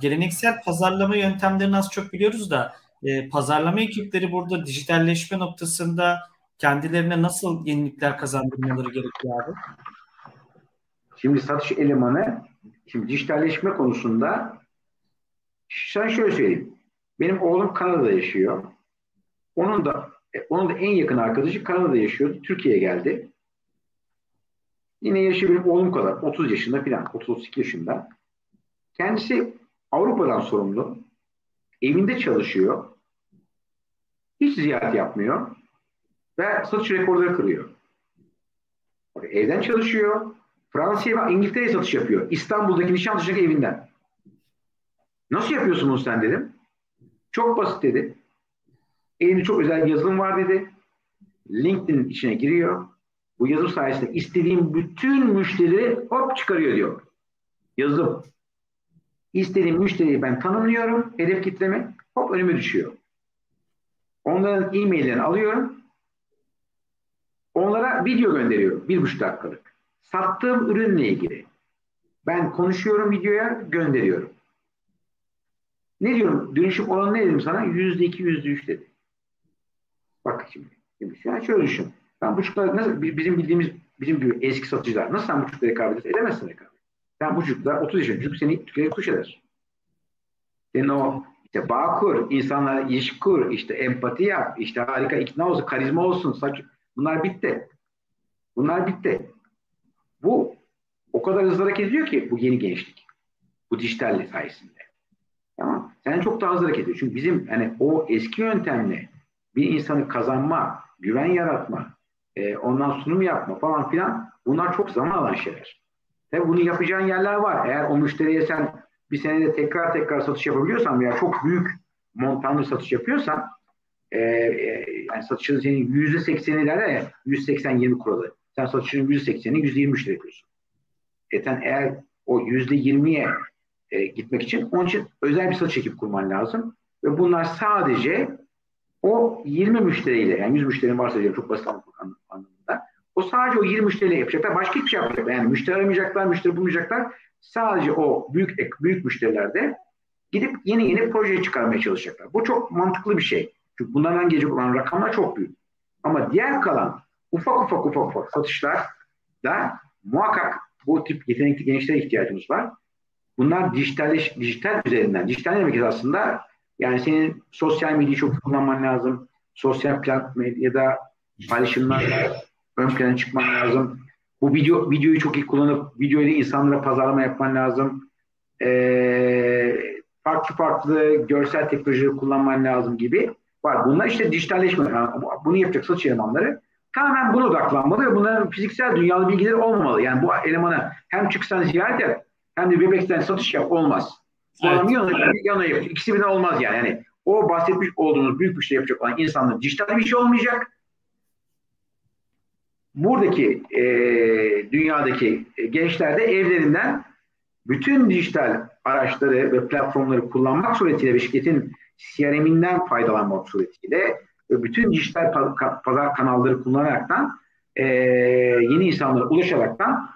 geleneksel pazarlama yöntemlerini az çok biliyoruz da e, pazarlama ekipleri burada dijitalleşme noktasında kendilerine nasıl yenilikler kazandırmaları gerekiyor abi? Şimdi satış elemanı şimdi dijitalleşme konusunda sen şöyle söyleyeyim. Benim oğlum Kanada'da yaşıyor. Onun da e, onun da en yakın arkadaşı Kanada'da yaşıyordu. Türkiye'ye geldi. Yine yaşı benim oğlum kadar. 30 yaşında falan. 30-32 yaşında. Kendisi Avrupa'dan sorumlu. Evinde çalışıyor. Hiç ziyaret yapmıyor. Ve satış rekorları kırıyor. Evden çalışıyor. Fransa'ya ve İngiltere'ye satış yapıyor. İstanbul'daki Nişantaşı'ndaki evinden. Nasıl yapıyorsun bunu sen dedim. Çok basit dedi. Elinde çok özel bir yazılım var dedi. LinkedIn içine giriyor. Bu yazılım sayesinde istediğim bütün müşterileri hop çıkarıyor diyor. Yazılım. İstediğim müşteriyi ben tanımlıyorum. Hedef kitlemi hop önüme düşüyor. Onların e-maillerini alıyorum. Onlara video gönderiyorum. Bir buçuk dakikalık. Sattığım ürünle ilgili. Ben konuşuyorum videoya gönderiyorum. Ne diyorum? Dönüşüm oranı ne dedim sana? Yüzde iki, yüzde üç dedi. Bak şimdi. yani şöyle düşün. Ben buçuklar nasıl bizim bildiğimiz bizim gibi eski satıcılar nasıl sen buçukla rekabet edemezsin rekabet. Sen buçukla 30 yaşında çocuk seni tükürük kuş eder. Senin o işte bağ kur, insanlara iş kur, işte empati yap, işte harika ikna olsun, karizma olsun, saç. Bunlar bitti. Bunlar bitti. Bu o kadar hızlı hareket ediyor ki bu yeni gençlik. Bu dijital sayesinde. Tamam. Sen çok daha hızlı hareket ediyor. Çünkü bizim hani o eski yöntemle bir insanı kazanma, güven yaratma, e, ondan sunum yapma falan filan bunlar çok zaman alan şeyler. Tabii bunu yapacağın yerler var. Eğer o müşteriye sen bir senede tekrar tekrar satış yapabiliyorsan veya çok büyük montanlı satış yapıyorsan e, e, yani satışın senin yüzde sekseni derler ya yüz seksen yirmi kuralı. Sen satışının yüzde sekseni yüzde yirmi müşteri yapıyorsun. E eğer o yüzde yirmiye e, gitmek için onun için özel bir satış ekip kurman lazım. Ve bunlar sadece o 20 müşteriyle yani 100 müşterinin varsa diyorum çok basit anlamında. O sadece o 20 müşteriyle yapacaklar. Başka hiçbir şey yapmayacaklar. Yani müşteri aramayacaklar, müşteri bulmayacaklar. Sadece o büyük büyük müşterilerde gidip yeni yeni proje çıkarmaya çalışacaklar. Bu çok mantıklı bir şey. Çünkü bunlardan gelecek olan rakamlar çok büyük. Ama diğer kalan ufak ufak ufak ufak satışlar da muhakkak bu tip yetenekli gençlere ihtiyacımız var. Bunlar dijital, dijital üzerinden. Dijital demek aslında yani senin sosyal medyayı çok kullanman lazım. Sosyal medyada paylaşımlarla ön plana çıkman lazım. Bu video videoyu çok iyi kullanıp videoyla insanlara pazarlama yapman lazım. Ee, farklı farklı görsel teknolojileri kullanman lazım gibi var. Bunlar işte dijitalleşme. Yani bunu yapacak satış elemanları tamamen buna odaklanmalı ve bunların fiziksel dünyalı bilgileri olmamalı. Yani bu elemana hem çıksan ziyaret et hem de bebekten satış yap olmaz. Evet. Yana, yana yapacak. İkisi birden olmaz yani. yani. O bahsetmiş olduğunuz büyük bir şey yapacak olan insanların dijital bir şey olmayacak. Buradaki e, dünyadaki gençler de evlerinden bütün dijital araçları ve platformları kullanmak suretiyle ve şirketin CRM'inden faydalanmak suretiyle ve bütün dijital pazar kanalları kullanaraktan e, yeni insanlara ulaşaraktan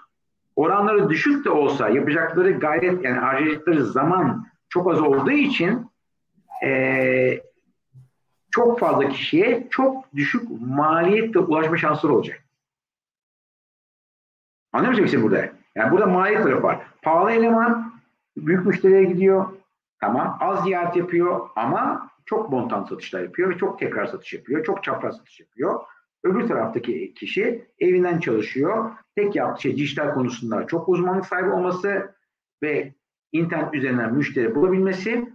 oranları düşük de olsa yapacakları gayret yani harcayacakları zaman çok az olduğu için e, çok fazla kişiye çok düşük maliyetle ulaşma şansları olacak. Anlıyor musun burada? Yani burada maliyet tarafı var. Pahalı eleman büyük müşteriye gidiyor. Tamam. Az ziyaret yapıyor ama çok montan satışlar yapıyor ve çok tekrar satış yapıyor. Çok çapraz satış yapıyor. Öbür taraftaki kişi evinden çalışıyor. Tek yaptığı şey dijital konusunda çok uzmanlık sahibi olması ve internet üzerinden müşteri bulabilmesi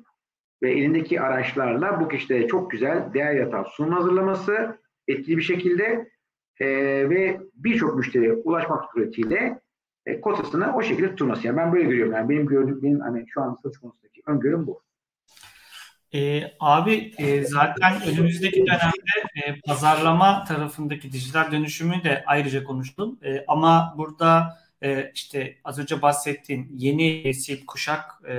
ve elindeki araçlarla bu kişilere çok güzel değer yaratan sunum hazırlaması etkili bir şekilde e, ve birçok müşteriye ulaşmak suretiyle e, kotasını o şekilde tutması. Yani ben böyle görüyorum. Yani benim gördüğüm, benim hani şu an satış konusundaki öngörüm bu. E, abi e, zaten önümüzdeki dönemde e, pazarlama tarafındaki dijital dönüşümü de ayrıca konuştum. E, ama burada e, işte az önce bahsettiğin yeni nesil kuşakla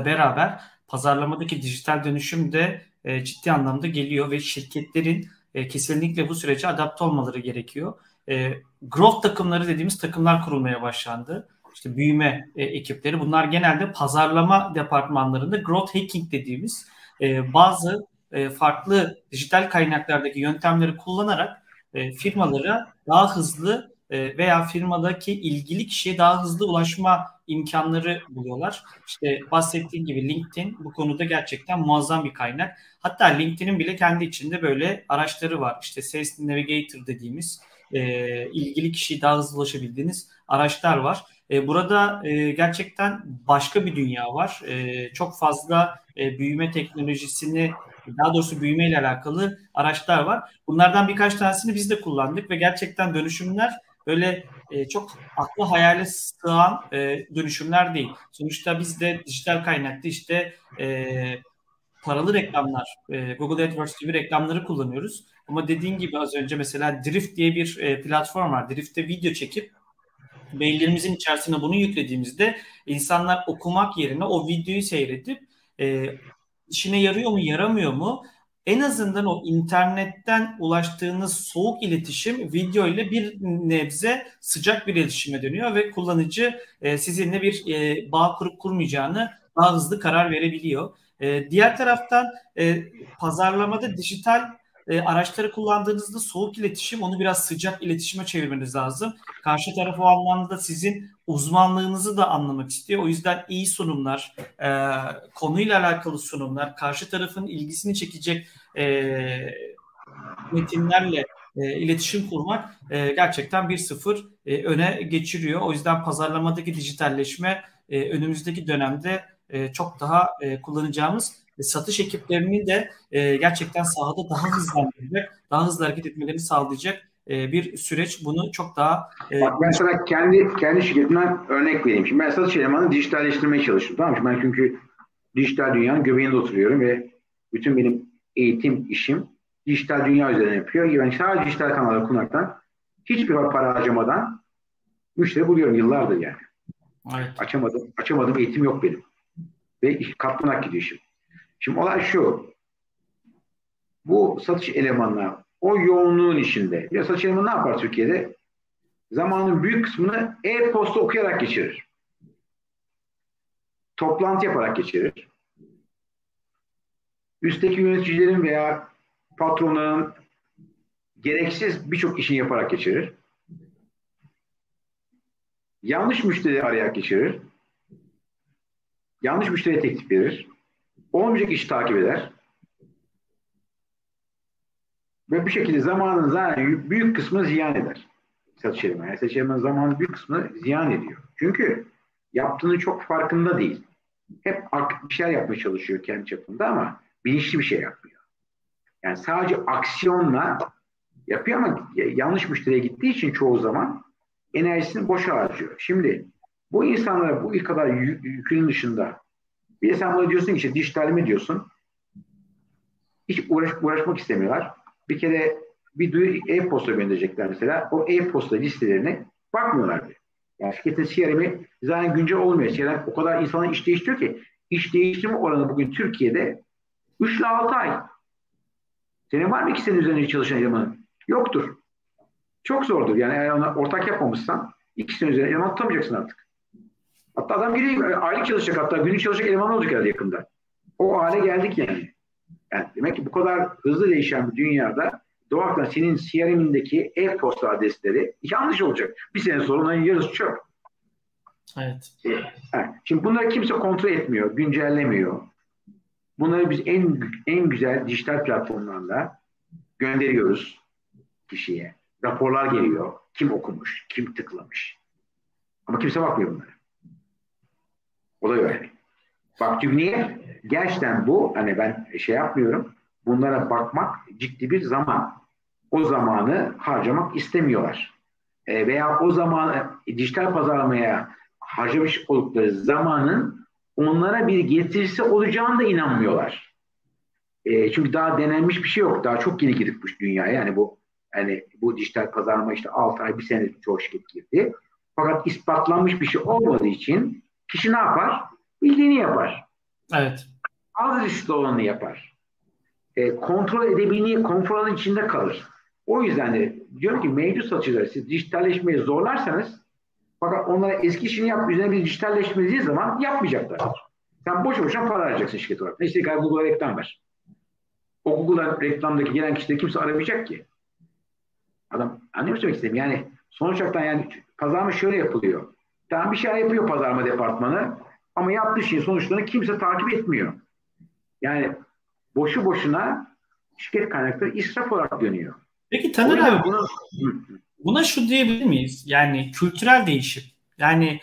e, beraber pazarlamadaki dijital dönüşüm de e, ciddi anlamda geliyor ve şirketlerin e, kesinlikle bu sürece adapte olmaları gerekiyor. E, growth takımları dediğimiz takımlar kurulmaya başlandı. işte büyüme e, ekipleri bunlar genelde pazarlama departmanlarında growth hacking dediğimiz e, bazı e, farklı dijital kaynaklardaki yöntemleri kullanarak e, firmalara daha hızlı e, veya firmadaki ilgili kişiye daha hızlı ulaşma imkanları buluyorlar. İşte bahsettiğim gibi LinkedIn bu konuda gerçekten muazzam bir kaynak. Hatta LinkedIn'in bile kendi içinde böyle araçları var. İşte Sales Navigator dediğimiz e, ilgili kişiye daha hızlı ulaşabildiğiniz araçlar var. E, burada e, gerçekten başka bir dünya var. E, çok fazla e, büyüme teknolojisini daha doğrusu büyüme ile alakalı araçlar var. Bunlardan birkaç tanesini biz de kullandık ve gerçekten dönüşümler böyle e, çok aklı hayale sığan e, dönüşümler değil. Sonuçta biz de dijital kaynaklı işte e, paralı reklamlar, e, Google AdWords gibi reklamları kullanıyoruz. Ama dediğin gibi az önce mesela Drift diye bir e, platform var. Drift'te video çekip maillerimizin içerisine bunu yüklediğimizde insanlar okumak yerine o videoyu seyredip e, işine yarıyor mu yaramıyor mu en azından o internetten ulaştığınız soğuk iletişim video ile bir nebze sıcak bir iletişime dönüyor ve kullanıcı e, sizinle bir e, bağ kurup kurmayacağını daha hızlı karar verebiliyor. E, diğer taraftan e, pazarlamada dijital e, araçları kullandığınızda soğuk iletişim onu biraz sıcak iletişime çevirmeniz lazım. Karşı taraf o anlamda sizin uzmanlığınızı da anlamak istiyor. O yüzden iyi sunumlar, e, konuyla alakalı sunumlar, karşı tarafın ilgisini çekecek e, metinlerle e, iletişim kurmak e, gerçekten bir sıfır e, öne geçiriyor. O yüzden pazarlamadaki dijitalleşme e, önümüzdeki dönemde e, çok daha e, kullanacağımız satış ekiplerinin de e, gerçekten sahada daha hızlandıracak, daha hızlı hareket etmelerini sağlayacak e, bir süreç. Bunu çok daha... E, Bak ben sana kendi, kendi şirketimden örnek vereyim. Şimdi ben satış elemanı dijitalleştirmeye çalıştım. Tamam mı? Ben çünkü dijital dünyanın göbeğinde oturuyorum ve bütün benim eğitim işim dijital dünya üzerine yapıyor. Ben sadece dijital kanalları kullanmaktan hiçbir para harcamadan müşteri buluyorum yıllardır yani. Evet. Açamadım, açamadım eğitim yok benim. Ve katlanak gidiyor şimdi. Şimdi olay şu. Bu satış elemanlar o yoğunluğun içinde. Ya satış elemanı ne yapar Türkiye'de? Zamanın büyük kısmını e-posta okuyarak geçirir. Toplantı yaparak geçirir. Üstteki yöneticilerin veya patronların gereksiz birçok işini yaparak geçirir. Yanlış müşteri arayarak geçirir. Yanlış müşteriye teklif verir. Olmayacak işi takip eder. Ve bu şekilde zamanın zaten büyük kısmını ziyan eder. Elemanı. Yani elemanı zamanın büyük kısmını ziyan ediyor. Çünkü yaptığını çok farkında değil. Hep bir şeyler yapmaya çalışıyor kendi çapında ama bilinçli bir şey yapmıyor. Yani sadece aksiyonla yapıyor ama yanlış müşteriye gittiği için çoğu zaman enerjisini boşa harcıyor. Şimdi bu insanlara bu kadar yükünün dışında bir de sen bana diyorsun ki işte dijital mi diyorsun. Hiç uğraş, uğraşmak istemiyorlar. Bir kere bir duyuru e-posta gönderecekler mesela. O e-posta listelerine bakmıyorlar bile. Yani şirketin CRM'i zaten güncel olmuyor. CRM o kadar insanın iş değiştiriyor ki iş değiştirme oranı bugün Türkiye'de 3 ile 6 ay. Senin var mı iki sene üzerinde çalışan elemanın? Yoktur. Çok zordur. Yani eğer ona ortak yapmamışsan iki sene üzerinde eleman tutamayacaksın artık. Hatta adam giriyor aylık çalışacak hatta günlük çalışacak eleman olacak herhalde yakında. O hale geldik yani. yani. Demek ki bu kadar hızlı değişen bir dünyada doğaktan senin CRM'indeki e-posta adresleri yanlış olacak. Bir sene sonra onların yarısı çöp. Evet. evet. Şimdi bunları kimse kontrol etmiyor, güncellemiyor. Bunları biz en en güzel dijital platformlarla gönderiyoruz kişiye. Raporlar geliyor. Kim okumuş, kim tıklamış. Ama kimse bakmıyor bunlara. Olay öyle. Bak çünkü niye? Gerçekten bu hani ben şey yapmıyorum. Bunlara bakmak ciddi bir zaman. O zamanı harcamak istemiyorlar. E, veya o zaman dijital pazarlamaya harcamış oldukları zamanın onlara bir getirisi olacağını da inanmıyorlar. E, çünkü daha denenmiş bir şey yok. Daha çok yeni girdik bu dünyaya. Yani bu yani bu dijital pazarlama işte 6 ay, bir sene çoğu şirket girdi. Fakat ispatlanmış bir şey olmadığı için Kişi ne yapar? Bildiğini yapar. Evet. Az riskli olanı yapar. E, kontrol edebildiği konfor içinde kalır. O yüzden de diyorum ki mevcut satıcıları siz dijitalleşmeyi zorlarsanız Fakat onlara eski işini yap, üzerine bir dijitalleşmediği zaman yapmayacaklar. Sen boş boşuna para harcayacaksın şirket olarak. Neyse gel Google'a reklam ver. O Google'a reklamdaki gelen kişileri kimse aramayacak ki. Adam anlıyor musun demek istediğim? Yani sonuç olarak yani pazarlama şöyle yapılıyor. Tamam bir şey yapıyor pazarlama departmanı ama yaptığı şeyin sonuçlarını kimse takip etmiyor. Yani boşu boşuna şirket kaynakları israf olarak dönüyor. Peki Taner abi bunu, buna şu diyebilir miyiz? Yani kültürel değişim. Yani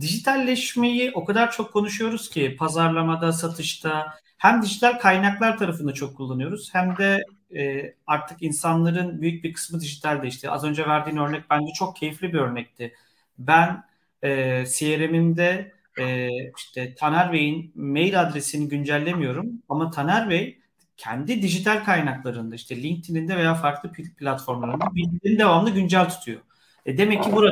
dijitalleşmeyi o kadar çok konuşuyoruz ki pazarlamada, satışta hem dijital kaynaklar tarafında çok kullanıyoruz hem de e, artık insanların büyük bir kısmı dijitalleşti. Az önce verdiğin örnek bence çok keyifli bir örnekti. Ben e, CRM'imde e, işte Taner Bey'in mail adresini güncellemiyorum ama Taner Bey kendi dijital kaynaklarında işte LinkedIn'inde veya farklı platformlarında bilgilerini devamlı güncel tutuyor. E demek ki burada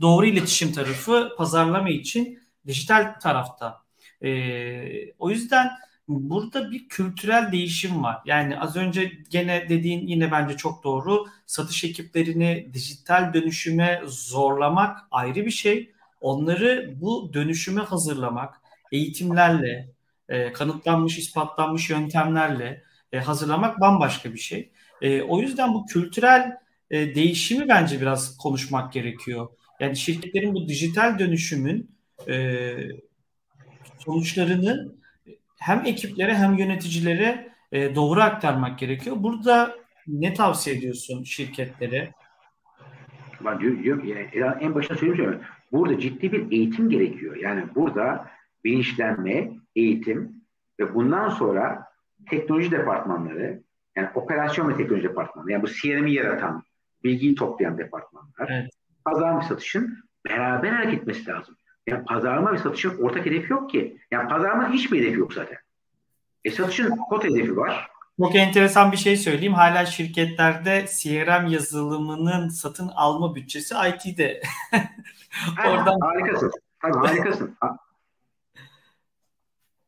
doğru iletişim tarafı pazarlama için dijital tarafta. E, o yüzden burada bir kültürel değişim var. Yani az önce gene dediğin yine bence çok doğru. Satış ekiplerini dijital dönüşüme zorlamak ayrı bir şey. Onları bu dönüşüme hazırlamak eğitimlerle, e, kanıtlanmış, ispatlanmış yöntemlerle e, hazırlamak bambaşka bir şey. E, o yüzden bu kültürel e, değişimi bence biraz konuşmak gerekiyor. Yani şirketlerin bu dijital dönüşümün e, sonuçlarını hem ekiplere hem yöneticilere e, doğru aktarmak gerekiyor. Burada ne tavsiye ediyorsun şirketlere? Ben diyor, diyor, en başta söyleyeyim burada ciddi bir eğitim gerekiyor. Yani burada bilinçlenme, eğitim ve bundan sonra teknoloji departmanları yani operasyon ve teknoloji departmanları yani bu CRM'i yaratan, bilgiyi toplayan departmanlar evet. pazarlama ve satışın beraber hareket etmesi lazım. Yani pazarlama ve satışın ortak hedefi yok ki. Yani pazarlama hiçbir hedefi yok zaten. E satışın kod hedefi var. Çok enteresan bir şey söyleyeyim. Hala şirketlerde CRM yazılımının satın alma bütçesi IT'de. Oradan... Harikasın. Tabii harikasın.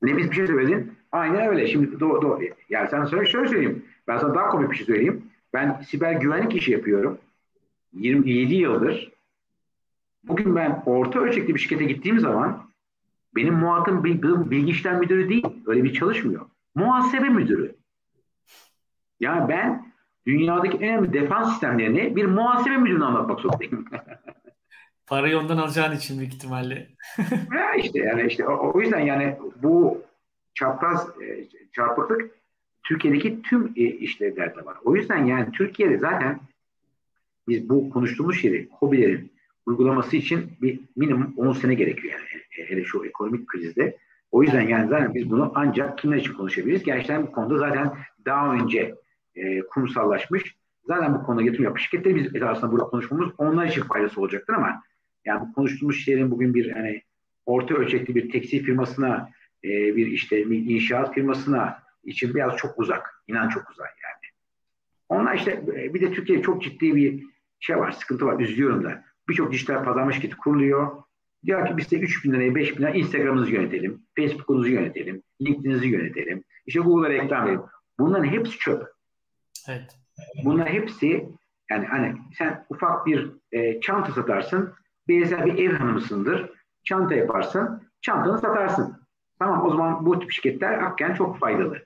ne biz bir şey söyledin? Aynen öyle. Şimdi doğru, doğru. Yani sana söyle şöyle söyleyeyim. Ben sana daha komik bir şey söyleyeyim. Ben siber güvenlik işi yapıyorum. 27 yıldır. Bugün ben orta ölçekli bir şirkete gittiğim zaman benim muhatım bilgi işlem müdürü değil. Öyle bir çalışmıyor. Muhasebe müdürü. Yani ben dünyadaki en önemli defans sistemlerini bir muhasebe müdürüne anlatmak zorundayım. Parayı ondan alacağın için büyük ihtimalle. ya işte yani işte o, o yüzden yani bu çapraz e, çarpıklık Türkiye'deki tüm e, işlevlerde var. O yüzden yani Türkiye'de zaten biz bu konuştuğumuz şeyi, hobilerin uygulaması için bir minimum 10 sene gerekiyor yani hele şu ekonomik krizde. O yüzden yani zaten biz bunu ancak kimler için konuşabiliriz? Gerçekten bu konuda zaten daha önce e, kurumsallaşmış. Zaten bu konuda yatırım yapmış şirketleri biz esasında burada konuşmamız onlar için faydası olacaktır ama yani bu konuştuğumuz şeylerin bugün bir hani orta ölçekli bir tekstil firmasına e, bir işte bir inşaat firmasına için biraz çok uzak. İnan çok uzak yani. Onlar işte e, bir de Türkiye'de çok ciddi bir şey var, sıkıntı var. Üzülüyorum da. Birçok dijital pazarlama şirketi kuruluyor. Diyor ki biz de 3 bin liraya 5 bin liraya Instagram'ınızı yönetelim. Facebook'unuzu yönetelim. LinkedIn'inizi yönetelim. İşte Google'a reklam verelim. Bunların hepsi çöp. Evet. Bunların hepsi yani hani sen ufak bir e, çanta satarsın. Benzer bir ev hanımısındır. Çanta yaparsın. Çantanı satarsın. Tamam o zaman bu tip şirketler hakikaten çok faydalı.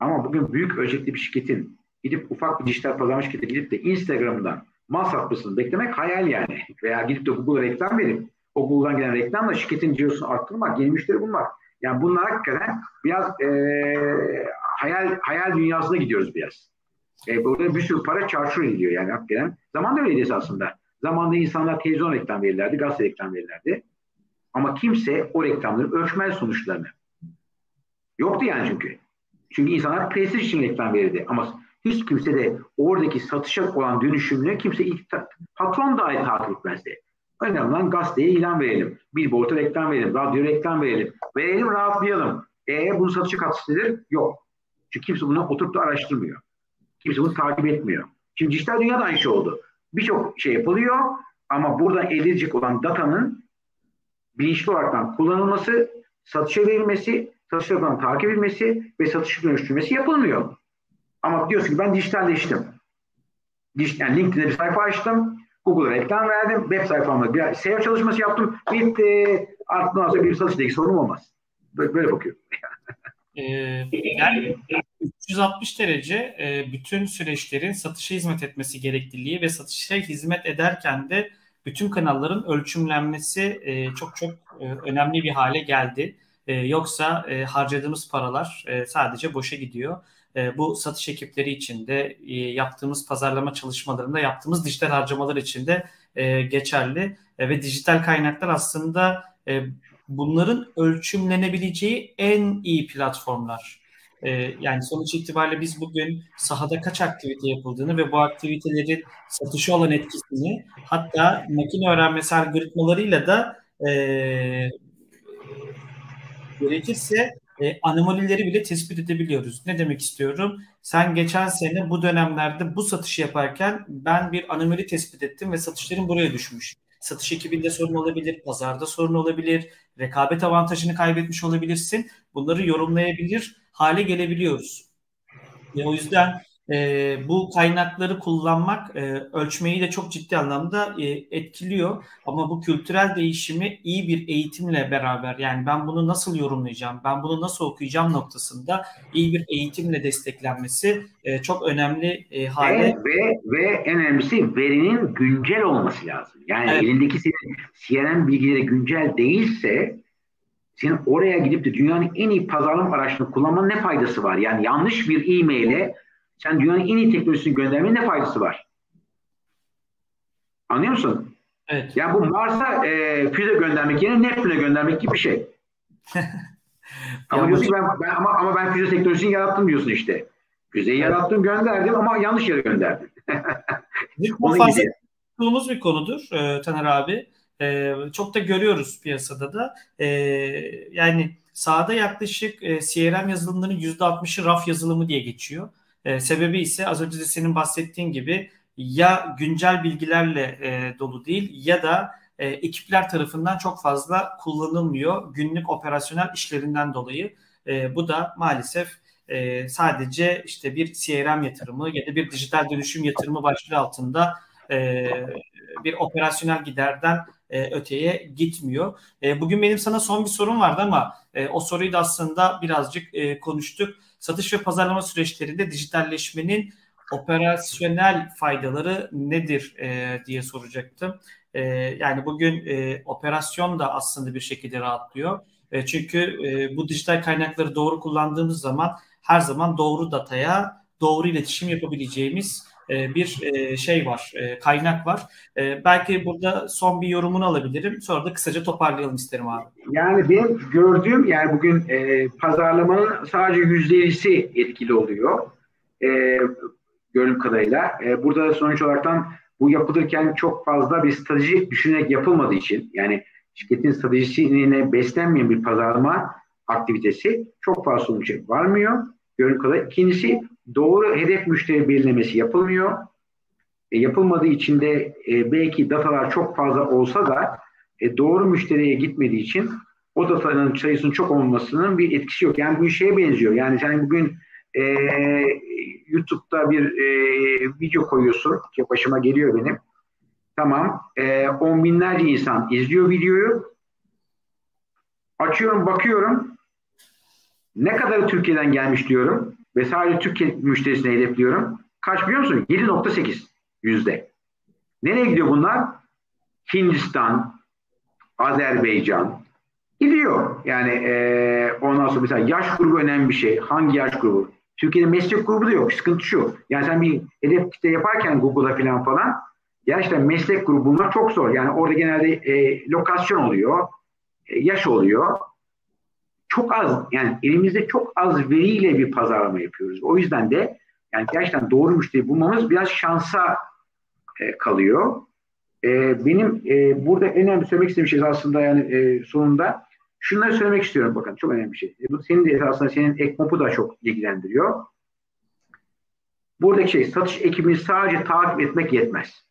Ama bugün büyük ölçekli bir şirketin gidip ufak bir dijital pazarlama şirketi gidip de Instagram'dan mal satmasını beklemek hayal yani. Veya gidip de Google'a reklam verip o Google'dan gelen reklamla şirketin cirosunu arttırmak, yeni müşteri bulmak. Yani bunlar hakikaten biraz e, hayal hayal dünyasına gidiyoruz biraz. E, burada bir sürü para çarşur ediliyor yani hakikaten. Zaman da öyleydi esasında. Zamanda insanlar televizyon reklam verirlerdi, gazete reklam verirlerdi. Ama kimse o reklamları ölçmez sonuçlarını. Yoktu yani çünkü. Çünkü insanlar prestij için reklam verirdi. Ama hiç kimse de oradaki satışa olan dönüşümünü kimse ilk patron dahi takip etmezdi. Önemli olan gazeteye ilan verelim. Billboard'a reklam verelim. Radyo reklam verelim. Verelim rahatlayalım. E bunu satışa katkısı? Yok. Çünkü kimse bunu oturup da araştırmıyor. Kimse bunu takip etmiyor. Şimdi dijital dünyada aynı şey oldu. Birçok şey yapılıyor ama buradan elde edecek olan datanın bilinçli olarak kullanılması, satışa verilmesi, satışlardan takip edilmesi ve satışa dönüştürmesi yapılmıyor. Ama diyorsun ki ben dijitalleştim. Yani LinkedIn'de bir sayfa açtım. Google'a reklam verdim. Web sayfamda bir SEO çalışması yaptım. Bitti. Artık sonra bir satıştaki sorun olmaz. Böyle, böyle bakıyorum. ee, yani 360 derece e, bütün süreçlerin satışa hizmet etmesi gerekliliği ve satışa hizmet ederken de bütün kanalların ölçümlenmesi e, çok çok e, önemli bir hale geldi. Yoksa harcadığımız paralar sadece boşa gidiyor. Bu satış ekipleri içinde e, yaptığımız pazarlama çalışmalarında yaptığımız dijital harcamalar içinde e, geçerli ve dijital kaynaklar aslında bunların ölçümlenebileceği en iyi platformlar. E, yani sonuç itibariyle biz bugün sahada kaç aktivite yapıldığını ve bu aktivitelerin satışa olan etkisini hatta makine öğrenmesi algoritmalarıyla da e, gerekirse e, anomalileri bile tespit edebiliyoruz. Ne demek istiyorum? Sen geçen sene bu dönemlerde bu satışı yaparken ben bir anomali tespit ettim ve satışların buraya düşmüş. Satış ekibinde sorun olabilir, pazarda sorun olabilir, rekabet avantajını kaybetmiş olabilirsin. Bunları yorumlayabilir hale gelebiliyoruz. Ve o yüzden e, bu kaynakları kullanmak e, ölçmeyi de çok ciddi anlamda e, etkiliyor. Ama bu kültürel değişimi iyi bir eğitimle beraber yani ben bunu nasıl yorumlayacağım, ben bunu nasıl okuyacağım noktasında iyi bir eğitimle desteklenmesi e, çok önemli e, hale. Ve, ve, ve en önemlisi verinin güncel olması lazım. Yani evet. elindeki senin CRM bilgileri güncel değilse senin oraya gidip de dünyanın en iyi pazarlama araçlarını kullanmanın ne faydası var? Yani yanlış bir e-maile sen dünyanın en iyi teknolojisini göndermenin ne faydası var? Anlıyor musun? Evet. Yani bu Mars'a e, füze göndermek yerine Neptün'e göndermek gibi bir şey. ama diyorsun ben, ben, ama, ama ben füze teknolojisini yarattım diyorsun işte. Füzeyi evet. yarattım gönderdim ama yanlış yere gönderdim. bu fazla konuştuğumuz bir konudur e, Taner abi. E, çok da görüyoruz piyasada da. E, yani sahada yaklaşık e, CRM yazılımlarının %60'ı raf yazılımı diye geçiyor. E, sebebi ise az önce de senin bahsettiğin gibi ya güncel bilgilerle e, dolu değil ya da e, ekipler tarafından çok fazla kullanılmıyor günlük operasyonel işlerinden dolayı. E, bu da maalesef e, sadece işte bir CRM yatırımı ya da bir dijital dönüşüm yatırımı başlığı altında e, bir operasyonel giderden e, öteye gitmiyor. E, bugün benim sana son bir sorum vardı ama e, o soruyu da aslında birazcık e, konuştuk satış ve pazarlama süreçlerinde dijitalleşmenin operasyonel faydaları nedir e, diye soracaktım. E, yani bugün e, operasyon da aslında bir şekilde rahatlıyor. E, çünkü e, bu dijital kaynakları doğru kullandığımız zaman her zaman doğru dataya doğru iletişim yapabileceğimiz bir e, şey var, e, kaynak var. Belki burada son bir yorumunu alabilirim. Sonra da kısaca toparlayalım isterim abi. Yani benim gördüğüm yani bugün e, pazarlamanın sadece yüzde etkili oluyor. E, görünüm kadarıyla. E, burada sonuç olarak bu yapılırken çok fazla bir strateji düşünerek yapılmadığı için yani şirketin stratejisine beslenmeyen bir pazarlama aktivitesi çok fazla sonuç varmıyor. Görünüm kadarıyla. İkincisi doğru hedef müşteri belirlemesi yapılmıyor. E, yapılmadığı için de e, belki datalar çok fazla olsa da e, doğru müşteriye gitmediği için o datanın sayısının çok olmasının bir etkisi yok. Yani bu şeye benziyor. Yani sen bugün e, YouTube'da bir e, video koyuyorsun ki başıma geliyor benim. Tamam. E, on binlerce insan izliyor videoyu. Açıyorum bakıyorum. Ne kadar Türkiye'den gelmiş diyorum ve sadece Türkiye müşterisine hedefliyorum. Kaç biliyor musun? 7.8 yüzde. Nereye gidiyor bunlar? Hindistan, Azerbaycan gidiyor. Yani e, ondan sonra mesela yaş grubu önemli bir şey. Hangi yaş grubu? Türkiye'de meslek grubu da yok. Sıkıntı şu. Yani sen bir hedef kitle yaparken Google'da falan falan gerçekten meslek grubu bulmak çok zor. Yani orada genelde e, lokasyon oluyor, e, yaş oluyor çok az yani elimizde çok az veriyle bir pazarlama yapıyoruz. O yüzden de yani gerçekten doğru müşteri bulmamız biraz şansa e, kalıyor. E, benim e, burada en önemli söylemek istediğim şey aslında yani e, sonunda şunları söylemek istiyorum bakın çok önemli bir şey. E, bu senin de esasında senin ekmopu da çok ilgilendiriyor. Buradaki şey satış ekibini sadece takip etmek yetmez.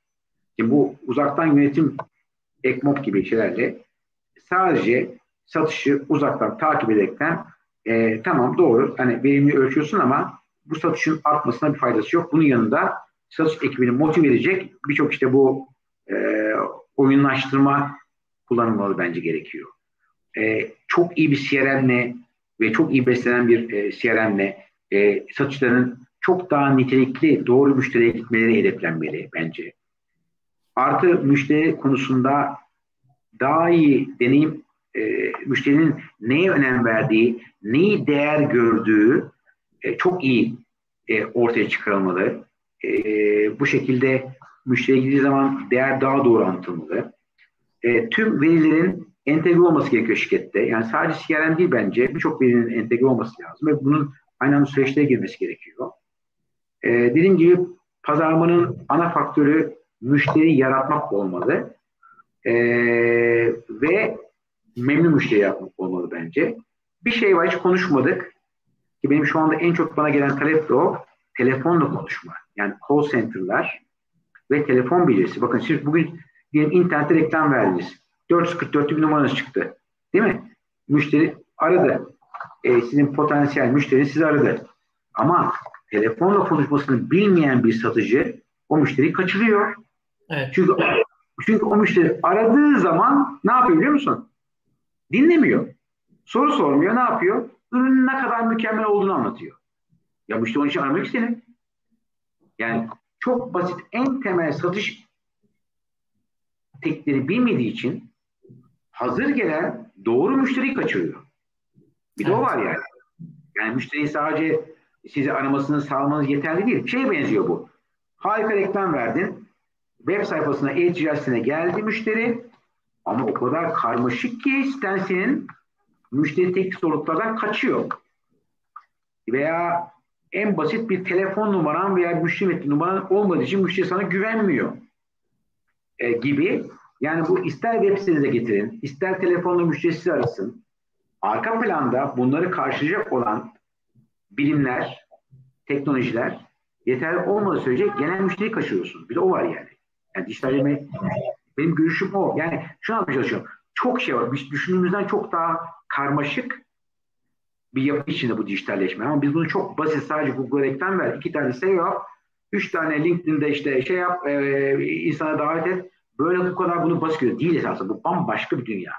Şimdi bu uzaktan yönetim ekmop gibi şeylerle sadece satışı uzaktan takip ederekten e, tamam doğru hani verimli ölçüyorsun ama bu satışın artmasına bir faydası yok. Bunun yanında satış ekibini motive edecek birçok işte bu e, oyunlaştırma kullanılmalı bence gerekiyor. E, çok iyi bir CRM'le ve çok iyi beslenen bir e, CRM'le e, satışların çok daha nitelikli doğru müşteriye gitmeleri hedeflenmeli bence. Artı müşteri konusunda daha iyi deneyim e, müşterinin neye önem verdiği, neyi değer gördüğü e, çok iyi e, ortaya çıkarılmalı. Bu şekilde müşteriye gittiği zaman değer daha doğru anlatılmalı. Tüm verilerin entegre olması gerekiyor şirkette. Yani sadece CRM değil bence birçok verinin entegre olması lazım ve bunun aynı anda süreçlere girmesi gerekiyor. E, dediğim gibi pazarlamanın ana faktörü müşteri yaratmak olmalı. E, ve memnun müşteri yaratmak olmalı bence. Bir şey var hiç konuşmadık ki benim şu anda en çok bana gelen talep de o. Telefonla konuşma. Yani call center'lar ve telefon bilgisi. Bakın siz bugün diyelim internette reklam verdiniz. 444 bir numaranız çıktı. Değil mi? Müşteri aradı. E, sizin potansiyel müşteri sizi aradı. Ama telefonla konuşmasını bilmeyen bir satıcı o müşteriyi kaçırıyor. Evet. Çünkü çünkü o müşteri aradığı zaman ne yapıyor biliyor musun? Dinlemiyor. Soru sormuyor. Ne yapıyor? Ürünün ne kadar mükemmel olduğunu anlatıyor. Ya müşteri onun için aramak istedi. Yani çok basit en temel satış tekleri bilmediği için hazır gelen doğru müşteriyi kaçırıyor. Bir de o var yani. Yani müşteri sadece sizi aramasını sağlamanız yeterli değil. Şey benziyor bu. Harika reklam verdin. Web sayfasına, e-ticaretine geldi müşteri. Ama o kadar karmaşık ki siten senin müşteri sorunlardan kaçıyor. Veya en basit bir telefon numaran veya müşteri numaran olmadığı için müşteri sana güvenmiyor. E, gibi. Yani bu ister web sitenize getirin, ister telefonla müşterisi arasın. Arka planda bunları karşılayacak olan bilimler, teknolojiler yeterli olmadığı sürece genel müşteriyi kaçırıyorsun. Bir de o var yani. Yani dijitalleme benim görüşüm o. Yani şu an çalışıyorum. Çok şey var. Biz düşündüğümüzden çok daha karmaşık bir yapı içinde bu dijitalleşme. Ama biz bunu çok basit sadece Google reklam ver. iki tane SEO yap. Üç tane LinkedIn'de işte şey yap. E, insana davet et. Böyle bu kadar bunu basit görüyor. Değil esasında. Bu bambaşka bir dünya.